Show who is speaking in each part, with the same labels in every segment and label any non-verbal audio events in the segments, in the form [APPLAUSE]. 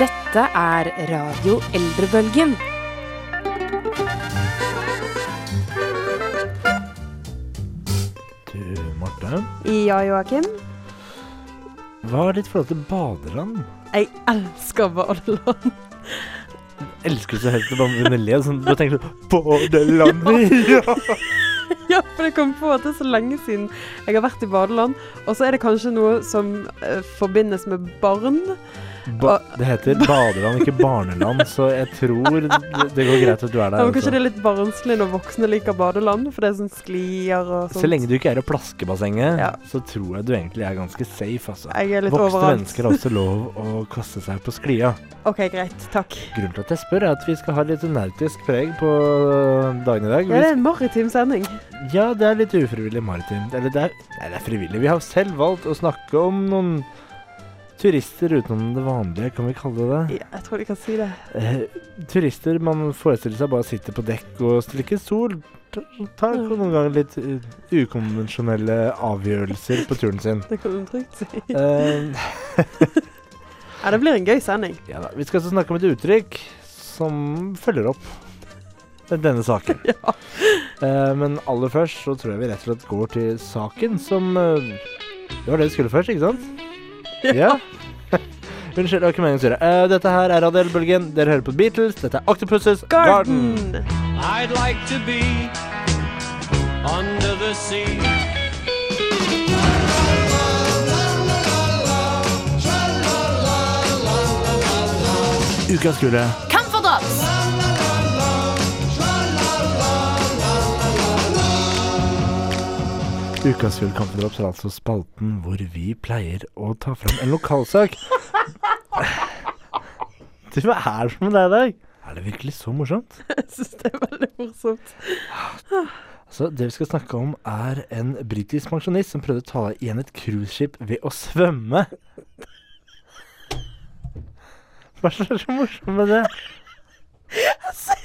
Speaker 1: Dette er Radio Eldrebølgen.
Speaker 2: Du, Marte.
Speaker 3: Ja, Joakim.
Speaker 2: Hva er ditt forhold til badeland?
Speaker 3: Jeg elsker badeland.
Speaker 2: Elsker du så høyt å bare begynne å le? Sånn, du tenker sånn Badeland! Ja! [LAUGHS]
Speaker 3: Ja, for jeg kom på at det er så lenge siden jeg har vært i badeland. Og så er det kanskje noe som uh, forbindes med barn.
Speaker 2: Ba det heter badeland, ikke barneland, så jeg tror det, går greit at du er
Speaker 3: Ja,
Speaker 2: der.
Speaker 3: men kanskje
Speaker 2: altså.
Speaker 3: det er litt barnslig når voksne liker badeland, for det er sånn sklier og sånt.
Speaker 2: Så lenge du ikke er i plaskebassenget,
Speaker 3: Ja.
Speaker 2: så tror jeg du egentlig er ganske safe, altså. Voksne
Speaker 3: overalt.
Speaker 2: mennesker har også lov å kaste seg på sklia.
Speaker 3: OK, greit. Takk.
Speaker 2: Grunnen til at jeg spør, er at vi skal ha litt nautisk preg på dagen i dag.
Speaker 3: Ja, det er en maritim sending.
Speaker 2: Ja, det er litt ufrivillig maritimt. Eller det er, nei, det er frivillig. Vi har selv valgt å snakke om noen turister utenom det vanlige, kan vi kalle det det.
Speaker 3: Ja, jeg tror de kan si det.
Speaker 2: Eh, turister man forestiller seg bare sitter på dekk og strikker sol. Tar
Speaker 3: Ja.
Speaker 2: noen ganger litt uh, ukonvensjonelle avgjørelser på turen sin.
Speaker 3: Det kan du trygt si.
Speaker 2: Eh, [LAUGHS]
Speaker 3: Ja, det blir en gøy sending.
Speaker 2: ja da. Vi skal altså snakke om et uttrykk som følger opp denne saken. [LAUGHS]
Speaker 3: Ja.
Speaker 2: Eh, men aller først så tror jeg vi rett og slett går til saken som eh, Det var det vi skulle først, ikke sant? Ja. [LAUGHS] Unnskyld, det var ikke meningen å styre. Eh, dette her er Adele-bølgen. Dere hører på Beatles. Dette er Octopuses Garden.
Speaker 3: Garden!
Speaker 4: I'd like to be under the sea.
Speaker 2: Ukas kule. Ukas full kampedrops er altså spalten hvor vi pleier å ta fram en lokalsak. Du, [LAUGHS] hva er det med deg i dag? Er det virkelig så morsomt? [LAUGHS]
Speaker 3: Jeg syns det er veldig morsomt.
Speaker 2: Altså, det vi skal snakke om, er en britisk pensjonist som prøvde å ta igjen et cruiseskip ved å svømme. Hva er det som er så morsomt med det? [LAUGHS]
Speaker 3: Se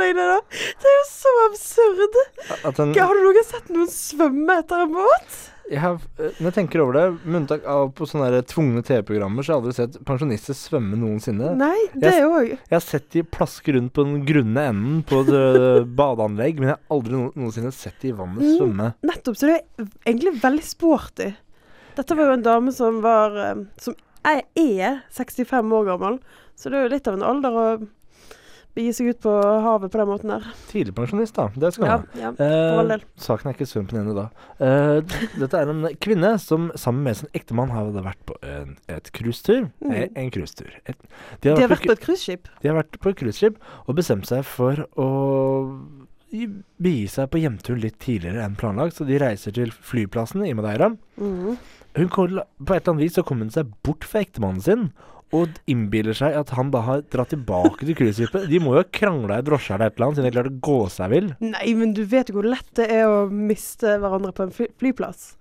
Speaker 3: deg det, da! Det er jo så absurd.
Speaker 2: At en,
Speaker 3: Har du noen gang sett noen svømme etter en båt?
Speaker 2: har, eh, når jeg tenker over det, med unntak av på sånne tvungne TV-programmer, så har jeg aldri sett pensjonister svømme noensinne.
Speaker 3: Nei, det
Speaker 2: Jeg-
Speaker 3: også.
Speaker 2: Jeg har sett de plaske rundt på den grunne enden på et [LAUGHS] badeanlegg, men jeg har aldri no noensinne sett de i vannet
Speaker 3: Mm.
Speaker 2: svømme.
Speaker 3: Nettopp. Så det er egentlig veldig sporty. Dette var jo en dame som var eh, Som er, er 65 år gammel, så det er jo litt av en alder å begi seg ut på havet på den måten der.
Speaker 2: Tidlig pensjonist, da. Det skal
Speaker 3: Ja,
Speaker 2: ha.
Speaker 3: ja,
Speaker 2: Eh, saken er ikke så ennå, da. Eh, dette er en kvinne som sammen med sin ektemann hadde vært på en, et cruisetur.
Speaker 3: Mm.
Speaker 2: En cruisetur. De,
Speaker 3: De har vært
Speaker 2: på,
Speaker 3: på et cruiseskip.
Speaker 2: de har vært på et cruiseskip og bestemt seg for å gi- begi seg på hjemtur litt tidligere enn planlagt, så de reiser til flyplassen i Madeira. Mm. På et eller annet vis så kom hun seg bort fra ektemannen sin og innbiller seg at han da har dratt tilbake til cruiseskipet. De må jo ha krangla i drosja eller et eller annet siden de klarte å gå seg vill.
Speaker 3: Nei, men du vet jo hvor lett det er å miste hverandre på en fly flyplass.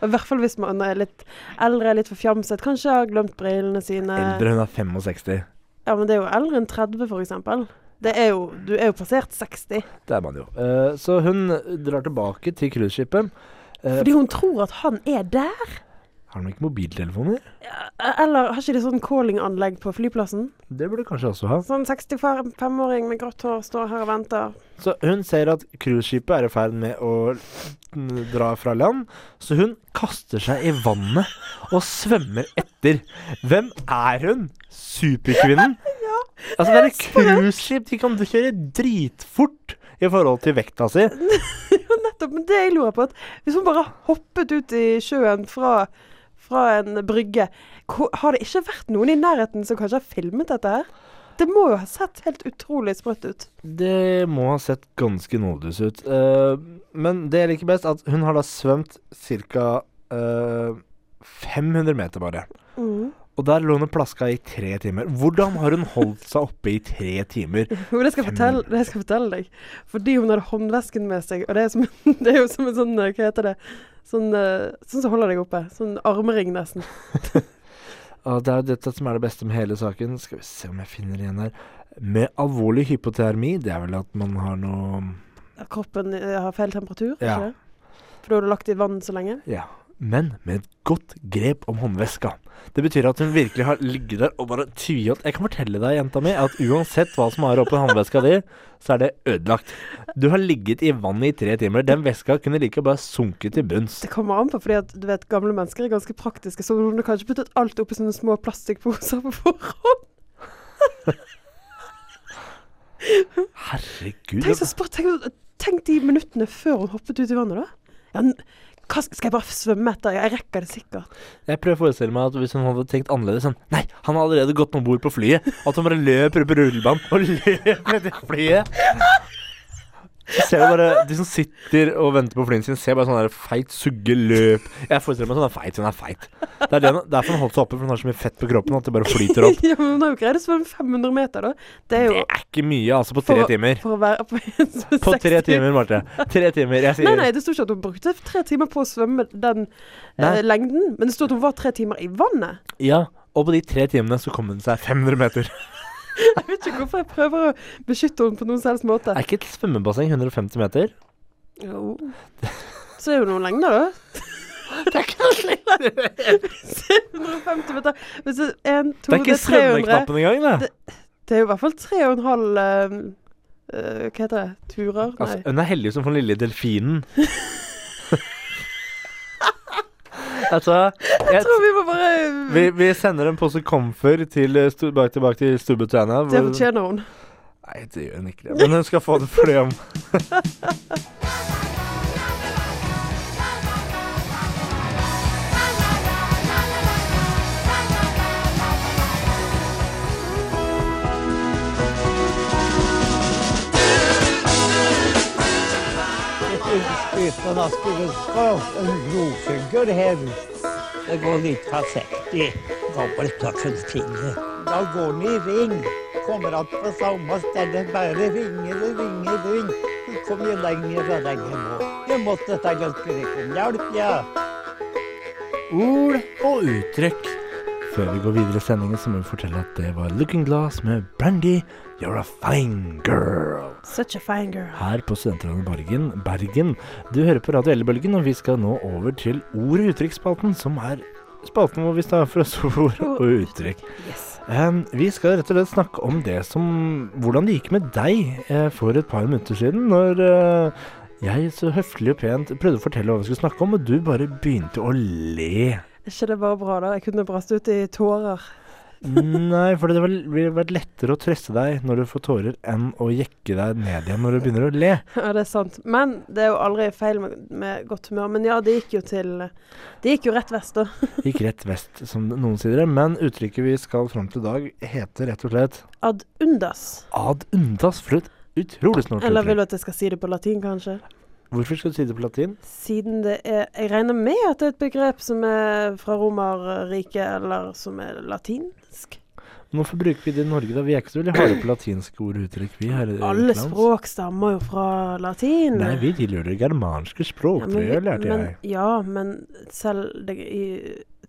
Speaker 3: Og I hvert fall hvis man er litt eldre, litt forfjamset, kanskje har glemt brillene sine.
Speaker 2: Eldre, hun er 65.
Speaker 3: Ja, men det er jo eldre enn 30, for eksempel. Det er jo, du er jo passert 60.
Speaker 2: Det er man jo. Uh, så hun drar tilbake til cruiseskipet. Uh,
Speaker 3: Fordi hun tror at han er der.
Speaker 2: Har de ikke mobiltelefoner?
Speaker 3: Eller har ikke de sånn calling-anlegg på flyplassen?
Speaker 2: Det burde de kanskje også ha.
Speaker 3: Sånn 65-åring med grått hår står her og venter.
Speaker 2: Så hun ser at cruiseskipet er i ferd med å dra fra land, så hun kaster seg i vannet og svømmer etter. Hvem er hun? Superkvinnen? [LAUGHS] Altså, det er et cruiseskip. De kan kjøre dritfort i forhold til vekta si. [LAUGHS]
Speaker 3: Nettopp. Men det jeg lurer på, at hvis hun bare hoppet ut i sjøen fra, fra en brygge, har det ikke vært noen i nærheten som kanskje har filmet dette her? Det må jo ha sett helt utrolig sprøtt ut.
Speaker 2: Det må ha sett ganske nådeløs ut. Uh, men det jeg liker best, at hun har da svømt ca. 500 meter bare.
Speaker 3: Mm.
Speaker 2: Og der lå hun og plaska i tre timer. Hvordan har hun holdt seg oppe i tre timer? [LAUGHS]
Speaker 3: Jo, det skal, fortelle, det skal jeg fortelle deg. Fordi hun hadde håndvesken med seg, og det er, som, [LAUGHS] det er jo som en sånn Hva heter det? Sånn, eh, sånn som holder deg oppe. Sånn armering, nesten. [LAUGHS]
Speaker 2: Og det er jo dette som er det beste med hele saken. Skal vi se om jeg finner igjen her. Med alvorlig hypotermi, det er vel at man har noe
Speaker 3: Kroppen eh, har feil temperatur,
Speaker 2: Ja.
Speaker 3: ikke? For da har du lagt i vann så lenge?
Speaker 2: Ja. Men med et godt grep om håndveska. Det betyr at hun virkelig har ligget der og bare tviholdt. Jeg kan fortelle deg, jenta mi, at uansett hva som er oppi håndveska di, så er det ødelagt. Du har ligget i vannet i tre timer. Den veska kunne like bare sunket til bunns.
Speaker 3: Det kommer an på, fordi at du vet, gamle mennesker er ganske praktiske. Så hun har kanskje puttet alt oppi sånne små plastikkposer på forhånd.
Speaker 2: Herregud.
Speaker 3: Tenk, så spart, tenk, tenk de minuttene før hun hoppet ut i vannet, da. Ja, hva, skal jeg bare svømme etter? Jeg rekker det sikkert.
Speaker 2: Jeg prøver å forestille meg at hvis hun hadde tenkt annerledes sånn Nei, han har allerede gått om bord på flyet. At hun bare løper på rullebanen og [LAUGHS] løper til flyet. Så ser du bare De som sitter og venter på flyene sin, ser bare sånn der feit sugge løp. Jeg forestiller meg sånn er feit. Hun er feit. Det er det, derfor hun holdt seg oppe, for hun har så mye fett på kroppen at det bare flyter opp. [LAUGHS]
Speaker 3: ja, men hun har jo greid å svømme 500 meter, da. Det er jo
Speaker 2: Det er ikke mye, altså, på tre
Speaker 3: For-
Speaker 2: timer.
Speaker 3: for å være på [LAUGHS]
Speaker 2: På tre timer, Marte. Tre timer. Jeg sier
Speaker 3: nei, det sto ikke at hun brukte tre timer på å svømme den
Speaker 2: Nei.
Speaker 3: eh, lengden. Men det sto at hun var tre timer i vannet.
Speaker 2: Ja. Og på de tre timene så kom hun seg 500 meter. [LAUGHS]
Speaker 3: Vet ikke hvorfor jeg prøver å beskytte henne på noen selvs måte.
Speaker 2: Er ikke et svømmebasseng 150 meter?
Speaker 3: Jo. Så er jo noen lengder, da. [LAUGHS]
Speaker 2: Det er ikke noe lenger.
Speaker 3: 150 meter. Hvis det er en, to,
Speaker 2: Det er ikke
Speaker 3: det 300.
Speaker 2: svømmeknappen engang, det.
Speaker 3: Det er jo i hvert fall tre og en halv eh, Hva heter det? Turer? Nei.
Speaker 2: Altså, hun er heldig som får den lille delfinen. [LAUGHS] altså jeg,
Speaker 3: jeg tror vi må bare
Speaker 2: vi, vi sender en pose komfer til, tilbake, tilbake til Storbritannia.
Speaker 3: Det fortjener hun.
Speaker 2: Nei, det gjør hun ikke. det Men hun skal få det for det om. [LAUGHS]
Speaker 5: Utan att skulle en grovfigur her. Det går litt forsiktig. Gammelt fingret. Da går den i ring. Kommer att på samme sted, Bare ringer og ringer og ringer. Så kom jeg lenger og lenger nå. Jeg måtte ta ganske litt om hjelp, ja.
Speaker 2: Ord og uttrykk. Før vi går videre i sendingen, så må vi fortelle at det var Looking Glass med Brandy. You're a fine girl.
Speaker 3: Such a fine girl.
Speaker 2: Her på Studentradioen Bergen. Bergen. Du hører på Radio Ellebølgen, og vi skal nå over til ord- og uttrykksspalten, som er spalten hvor vi står for oss ord og uttrykk.
Speaker 3: Yes.
Speaker 2: Um, vi skal rett og slett snakke om det som Hvordan det gikk med deg eh, for et par minutter siden, når eh, jeg så høflig og pent prøvde å fortelle hva vi skulle snakke om, og du bare begynte å le.
Speaker 3: Er ikke det bare bra, da? Jeg kunne brast ut i tårer.
Speaker 2: Nei, for det ville vært lettere å trøste deg når du får tårer, enn å jekke deg ned igjen når du begynner å le.
Speaker 3: Ja, det er sant. Men det er jo aldri feil med, med godt humør. Men ja, det gikk jo til Det gikk jo rett vest, da. [LAUGHS]
Speaker 2: Gikk rett vest, som noen sier det. Men uttrykket vi skal fram til i dag, heter rett og slett
Speaker 3: Ad undas.
Speaker 2: ad undas. For et utrolig snålt
Speaker 3: Eller vil
Speaker 2: uttrykk.
Speaker 3: du at jeg skal si det på latin, kanskje?
Speaker 2: Hvorfor skal du si det på latin?
Speaker 3: Siden det er Jeg regner med at det er et begrep som er fra Romerriket, eller som er latinsk.
Speaker 2: Men Hvorfor bruker vi det i Norge, da? Vi er ikke så veldig harde på latinske ord og uttrykk, vi her i [CLEARS THROAT]
Speaker 3: Alle språk stammer jo fra latin.
Speaker 2: Nei, vi tilhører germanske språk,
Speaker 3: Ja, men,
Speaker 2: det lærte
Speaker 3: men,
Speaker 2: jeg.
Speaker 3: ja, men selv, det, i,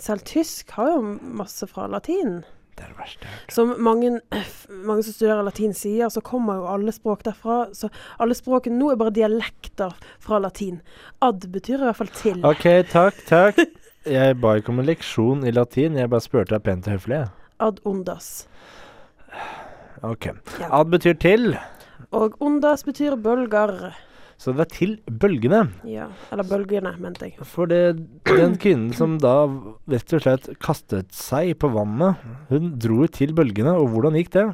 Speaker 3: selv tysk har jo masse fra latin.
Speaker 2: Det er det verste jeg har hørt.
Speaker 3: Som mange, [CLEARS THROAT] mange som studerer latin sier, så kommer jo alle språk derfra. Så alle språkene nå er bare dialekter fra latin. Ad betyr i hvert fall til.
Speaker 2: OK, takk, takk. Jeg ba ikke om en leksjon i latin, jeg bare spurte deg pent og høflig.
Speaker 3: Ad undas.
Speaker 2: OK.
Speaker 3: Ja.
Speaker 2: Ad betyr til,
Speaker 3: Og undas betyr bølger.
Speaker 2: Så det er til bølgene.
Speaker 3: Ja. Eller bølgene, mente jeg.
Speaker 2: For det, den kvinnen som da rett og slett kastet seg på vannet, hun dro til bølgene, og hvordan gikk det?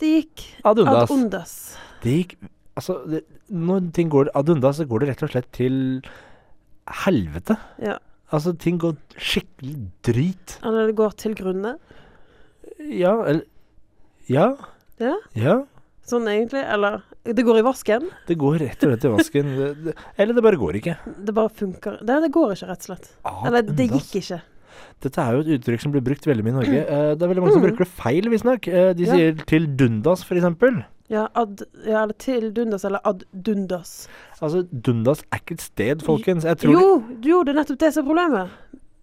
Speaker 3: Det gikk
Speaker 2: Ad
Speaker 3: ad
Speaker 2: undas.
Speaker 3: undas.
Speaker 2: Det gikk Altså, det, når ting går ad undas, så går det rett og slett til helvete.
Speaker 3: Ja.
Speaker 2: Altså, ting går skikkelig drit.
Speaker 3: Eller det går til grunne.
Speaker 2: Ja, eller Ja.
Speaker 3: Ja.
Speaker 2: Ja.
Speaker 3: Sånn egentlig. Eller det går i vasken.
Speaker 2: Det går rett og slett i vasken. Eller det bare går ikke.
Speaker 3: Det bare funker. Det, det går ikke, rett og slett.
Speaker 2: Ah,
Speaker 3: Eller det gikk ikke.
Speaker 2: Dette er jo et uttrykk som blir brukt veldig mye i Norge. [CLEARS THROAT] Eh, det er veldig mange som
Speaker 3: Mm.
Speaker 2: bruker det feil, visstnok. Eh, de
Speaker 3: Ja.
Speaker 2: sier til dundas, eksempel.
Speaker 3: Ja, ad, ja, eller til dundas, eller ad dundas.
Speaker 2: Altså, dundas er ikke et sted, folkens. Jeg tror
Speaker 3: Jo, jo, det er nettopp det som er problemet.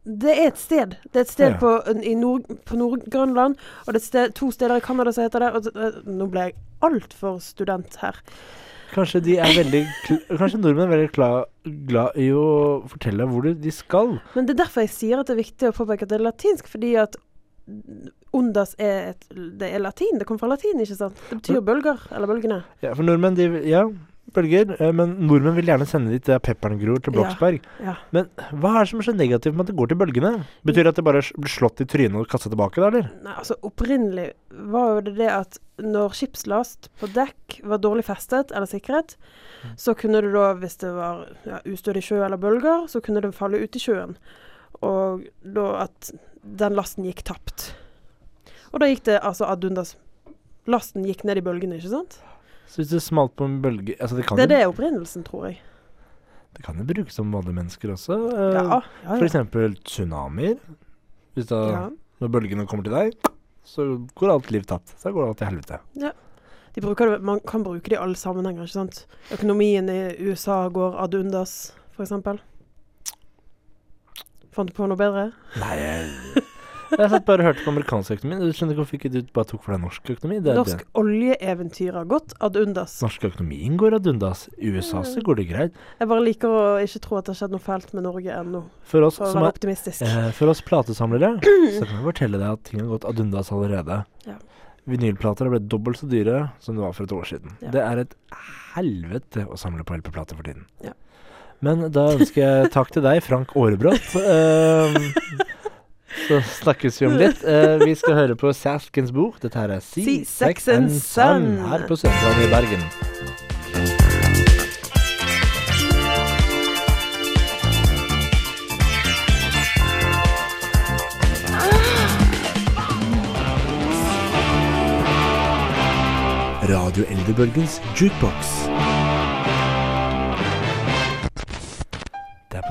Speaker 3: Det er et sted. Det er et sted
Speaker 2: Ja.
Speaker 3: på, i nord, på Nord-Grønland, og det er sted, to steder i Canada som heter det. Og, eh, nå ble jeg altfor student her.
Speaker 2: Kanskje de er veldig Kanskje nordmenn er veldig glad i å fortelle hvor de- de skal.
Speaker 3: Men det er derfor jeg sier at det er viktig å påpeke at det er latinsk, fordi at ondas er et Det er latin. Det kommer fra latin, ikke sant? Det betyr bølger, eller bølgene.
Speaker 2: Ja, for nordmenn, de Ja, bølger. eh, Men nordmenn vil gjerne sende dit der pepperen gror til
Speaker 3: Ja.
Speaker 2: Bloksberg.
Speaker 3: Ja.
Speaker 2: Men hva er det som er så negativt med at det går til bølgene? Betyr det at det bare blir slått i trynet og kastet tilbake, da, eller?
Speaker 3: Nei, altså Opprinnelig var jo det det at når skipslast på dekk var dårlig festet eller sikret, så kunne det da, hvis det var ja, ustødig sjø eller bølger, så kunne det falle ut i sjøen. Og da at den lasten gikk tapt. Og da gikk det altså ad undas. Lasten gikk ned i bølgene, ikke sant?
Speaker 2: Så hvis det smalt på en bølge altså det, kan
Speaker 3: Det er det opprinnelsen, tror jeg.
Speaker 2: det kan jo brukes som vanlige mennesker også. eh,
Speaker 3: Ja, ja,
Speaker 2: For
Speaker 3: ja.
Speaker 2: eksempel tsunamier. Hvis da,
Speaker 3: ja.
Speaker 2: når bølgene kommer til deg, så går alt liv tapt. Så går alt til helvete.
Speaker 3: De bruker man kan bruke det i alle sammenhenger, ikke sant? Økonomien i USA går ad undas, for eksempel. Fant du på noe bedre?
Speaker 2: Nei, jeg, jeg satt bare og hørte på amerikansk økonomi. Du skjønner ikke hvorfor ikke du bare tok for deg norsk økonomi? Det er
Speaker 3: Norsk
Speaker 2: det.
Speaker 3: oljeeventyr har gått ad undas.
Speaker 2: Norsk økonomien går ad undas. I USA så går det greit.
Speaker 3: Jeg bare liker å ikke tro at det har skjedd noe fælt med Norge ennå,
Speaker 2: For oss,
Speaker 3: for å være optimistisk.
Speaker 2: eh, for oss platesamlere [CLEARS THROAT] så kan jeg fortelle deg at ting har gått ad undas allerede.
Speaker 3: Ja.
Speaker 2: Vinylplater har blitt dobbelt så dyre som det var for et år siden.
Speaker 3: Ja.
Speaker 2: Det er et helvete å samle på LP-plater for tiden.
Speaker 3: Ja.
Speaker 2: Men da ønsker jeg takk til deg, Frank Aarebrot. [LAUGHS] Ehm, så snakkes vi om litt. Uh, vi skal høre på Saskens bok. Dette her er Sea, Sex and Sun her på Studentradioen i Bergen. Radio Eldrebølgens jukebox.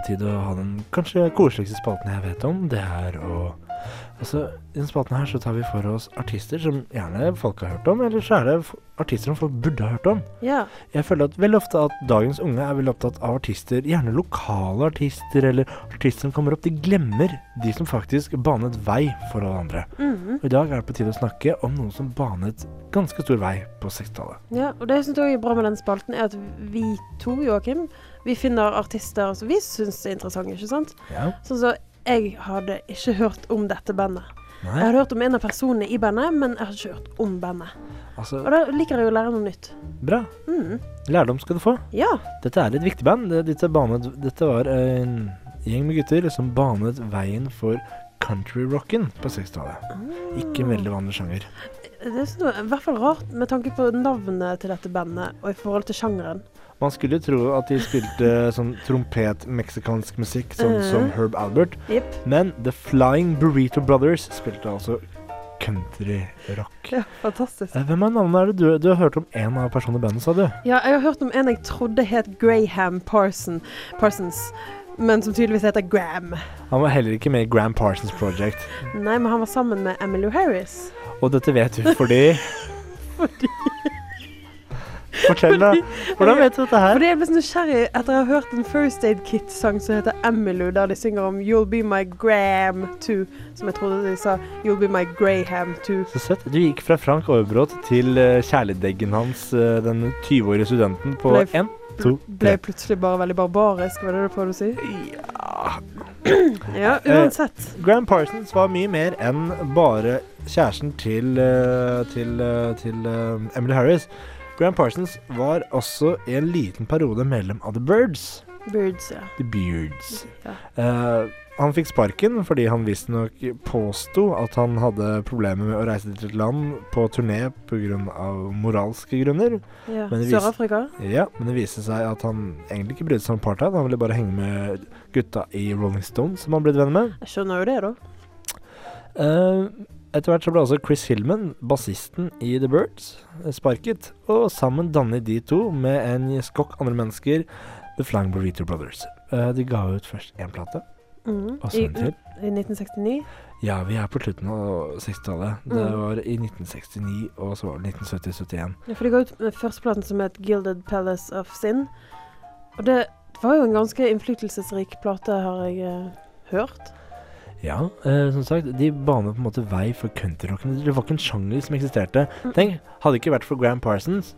Speaker 2: Tide å ha den kanskje koseligste spalten jeg vet om. Det er å Altså, I denne spalten her så tar vi for oss artister som gjerne folk har hørt om, eller så er det artister som folk burde ha hørt om.
Speaker 3: Ja.
Speaker 2: Jeg føler at veldig ofte at dagens unge er veldig opptatt av artister, gjerne lokale artister, eller artister som kommer opp. De glemmer de som faktisk banet vei for alle andre.
Speaker 3: Mhm.
Speaker 2: Og I dag er det på tide å snakke om noen som banet ganske stor vei på 60-tallet.
Speaker 3: ja. Og det jeg syns er bra med den spalten, er at vi to, Joakim, vi finner artister som vi syns er interessante, ikke sant?
Speaker 2: Ja.
Speaker 3: Sånn som jeg hadde ikke hørt om dette bandet. Jeg hadde hørt om en av personene i bandet, men jeg hadde ikke hørt om bandet.
Speaker 2: altså
Speaker 3: Og da liker jeg å lære noe nytt.
Speaker 2: Bra.
Speaker 3: Mm.
Speaker 2: Lærdom skal du få.
Speaker 3: Ja.
Speaker 2: Dette er et viktig band. Dette, banet, dette var en gjeng med gutter som banet veien for countryrocken på 60-tallet. Ikke en veldig vanlig sjanger.
Speaker 3: Det er sånn, i hvert fall rart med tanke på navnet til dette bandet, og i forhold til sjangeren.
Speaker 2: Man skulle tro at de spilte sånn trompet-meksikansk musikk, sånn
Speaker 3: Mhm.
Speaker 2: som Herb Albert.
Speaker 3: Yep.
Speaker 2: Men The Flying Burrito Brothers spilte altså countryrock.
Speaker 3: Ja, fantastisk.
Speaker 2: Eh, Hvem er navnet? er det du, du har hørt om én av personene i bandet, sa du?
Speaker 3: Ja, jeg har hørt om en jeg trodde het Graham Parson, Parsons, men som tydeligvis heter Graham.
Speaker 2: Han var heller ikke med i Gram Parsons Project.
Speaker 3: Nei, men han var sammen med Emily Harris.
Speaker 2: Og dette vet du fordi [LAUGHS]
Speaker 3: Fordi
Speaker 2: Fortell, da. Hvordan vet du dette her?
Speaker 3: Fordi jeg ble så nysgjerrig etter å ha hørt en First Aid Kit-sang som heter Emmylou, der de synger om 'You'll be my Graham too', som jeg trodde de sa 'You'll be my Graham too'.
Speaker 2: Så søtt. Du gikk fra Frank Aarbrot til uh, kjæledeggen hans, eh, den 20-årige studenten, på én, to,
Speaker 3: Ble plutselig bare veldig barbarisk, var det det du prøvde å si?
Speaker 2: Ja.
Speaker 3: Ja,
Speaker 2: uansett.
Speaker 3: uansett.
Speaker 2: Grand Parsons var mye mer enn bare kjæresten til, uh, til, uh, til eh, Emily Harris. Gram Parsons var også i en liten periode medlem av The Birds.
Speaker 3: Birds, ja.
Speaker 2: The Beards.
Speaker 3: ja.
Speaker 2: Uh, han fikk sparken fordi han visstnok påsto at han hadde problemer med å reise til et land på turné pga. moralske grunner.
Speaker 3: ja. Sør-Afrika?
Speaker 2: Ja, men det viste seg at han egentlig ikke brydde seg om apartheid. Han ville bare henge med gutta i Rolling Stones, som han ble venn med.
Speaker 3: Jeg skjønner jo det, da.
Speaker 2: Eh, etter hvert så ble også Chris Hillman, bassisten i The Birds, sparket. Og sammen dannet de to, med en skokk andre mennesker, The Flying Burrito Brothers. Eh, de ga ut først én plate,
Speaker 3: mm.
Speaker 2: og så en til.
Speaker 3: I 1969.
Speaker 2: Ja, vi er på slutten av 60-tallet. Det
Speaker 3: Mm.
Speaker 2: var i 1969, og så var det 1970-71.
Speaker 3: Ja, for de ga ut med førsteplaten som het 'Gilded Palace of Sin'. Og det var jo en ganske innflytelsesrik plate, har jeg eh, hørt.
Speaker 2: Ja, eh, som sagt, de banet på en måte vei for countryrocken. Det var ikke en sjanger som eksisterte.
Speaker 3: Mm.
Speaker 2: Tenk, hadde det ikke vært for Gram Parsons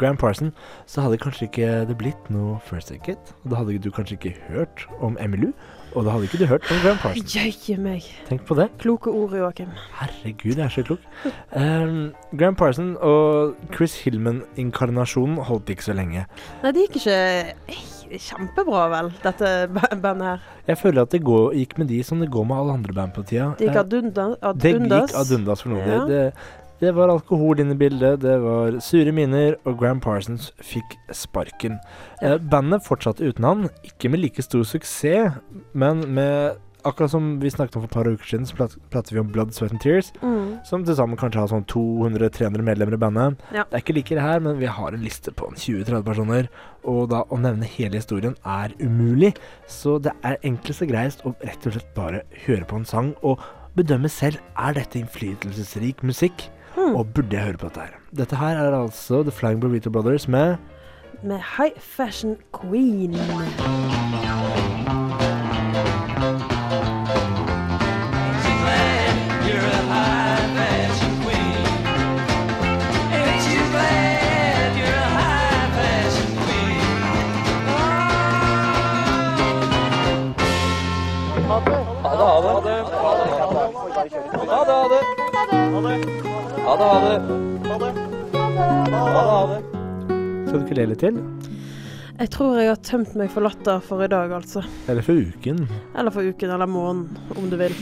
Speaker 2: Gram Parson, så hadde kanskje ikke det blitt noe First Aid Kit. Og da hadde du kanskje ikke hørt om Emilu, og da hadde ikke du hørt om Gram Parson. [LAUGHS]
Speaker 3: Jøye meg.
Speaker 2: Tenk på det.
Speaker 3: Kloke ord, Joakim.
Speaker 2: Herregud, jeg er så klok. Um, Gram Parson og Chris Hillman-inkarnasjonen holdt ikke så lenge.
Speaker 3: Nei, det gikk ikke kjempebra, vel, dette bandet her.
Speaker 2: Jeg føler at det går, gikk med de som det går med alle andre band på tida.
Speaker 3: Det gikk
Speaker 2: Eh,
Speaker 3: ad undas.
Speaker 2: Det gikk ad undas for noen.
Speaker 3: Ja.
Speaker 2: Det, det var alkohol inne i bildet, det var sure miner, og Gram Parsons fikk sparken. Eh, bandet fortsatte uten han, ikke med like stor suksess, men med Akkurat som vi snakket om for et par uker siden, så prater vi om Blood, Sweat and Tears,
Speaker 3: Mm.
Speaker 2: som til sammen kanskje har sånn 200-300 medlemmer i bandet.
Speaker 3: Ja.
Speaker 2: Det er ikke like det her, men vi har en liste på 20-30 personer, og da å nevne hele historien er umulig. Så det er enklest og greiest å rett og slett bare høre på en sang og bedømme selv er dette innflytelsesrik musikk,
Speaker 3: hmm.
Speaker 2: og burde jeg høre på dette her. Dette her er altså The Flying Burrito Brothers med
Speaker 3: Med High Fashion Queen.
Speaker 2: Skal du ikke le litt til?
Speaker 3: Jeg tror jeg har tømt meg for latter for i dag, altså.
Speaker 2: Eller for uken.
Speaker 3: Eller for uken eller måneden, om du vil.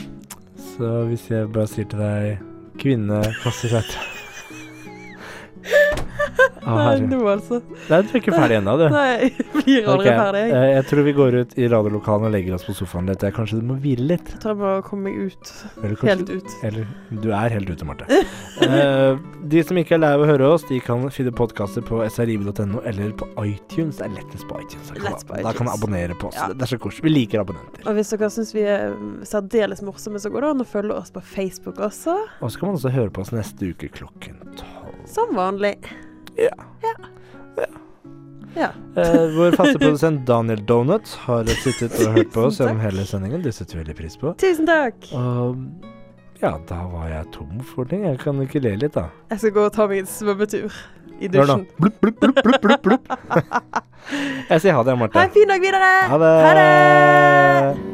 Speaker 2: Så hvis jeg bare sier til deg Kvinne kaster seg til Å,
Speaker 3: Nei, nå, altså.
Speaker 2: Nei, du er ikke ferdig ennå, du.
Speaker 3: Nei, [LAUGHS] jeg blir aldri
Speaker 2: okay.
Speaker 3: ferdig. Jeg.
Speaker 2: jeg tror vi går ut i radiolokalen og legger oss på sofaen litt. Kanskje du må hvile litt?
Speaker 3: Jeg tror jeg må komme meg ut.
Speaker 2: Eller kanskje,
Speaker 3: Helt ut.
Speaker 2: Eller du er helt ute, Marte. uh, [LAUGHS] de som ikke er lei av å høre oss, de kan finne podkaster på srib.no eller på iTunes. Det er lettest på iTunes. Da kan,
Speaker 3: på
Speaker 2: da kan
Speaker 3: du
Speaker 2: abonnere på oss.
Speaker 3: Ja.
Speaker 2: Det er så koselig. Vi liker abonnenter.
Speaker 3: Og hvis dere syns vi er særdeles morsomme, så går det an å følge oss på Facebook også.
Speaker 2: Og så kan man også høre på oss neste uke klokken tolv.
Speaker 3: Som vanlig.
Speaker 2: Ja.
Speaker 3: Ja.
Speaker 2: Eh, vår faste [LAUGHS] produsent Daniel Donut har sittet og hørt på oss gjennom hele sendingen. Det setter vi veldig pris på.
Speaker 3: Tusen takk.
Speaker 2: Og ja, da var jeg tom for ting. Jeg kan ikke le litt, da.
Speaker 3: Jeg skal gå og ta meg en svømmetur i dusjen.
Speaker 2: Blup, blup, blup, blup, blup, blupp. [LAUGHS] Jeg sier ha det,
Speaker 3: Ha en fin dag videre.
Speaker 2: Ha det.
Speaker 3: Ha det.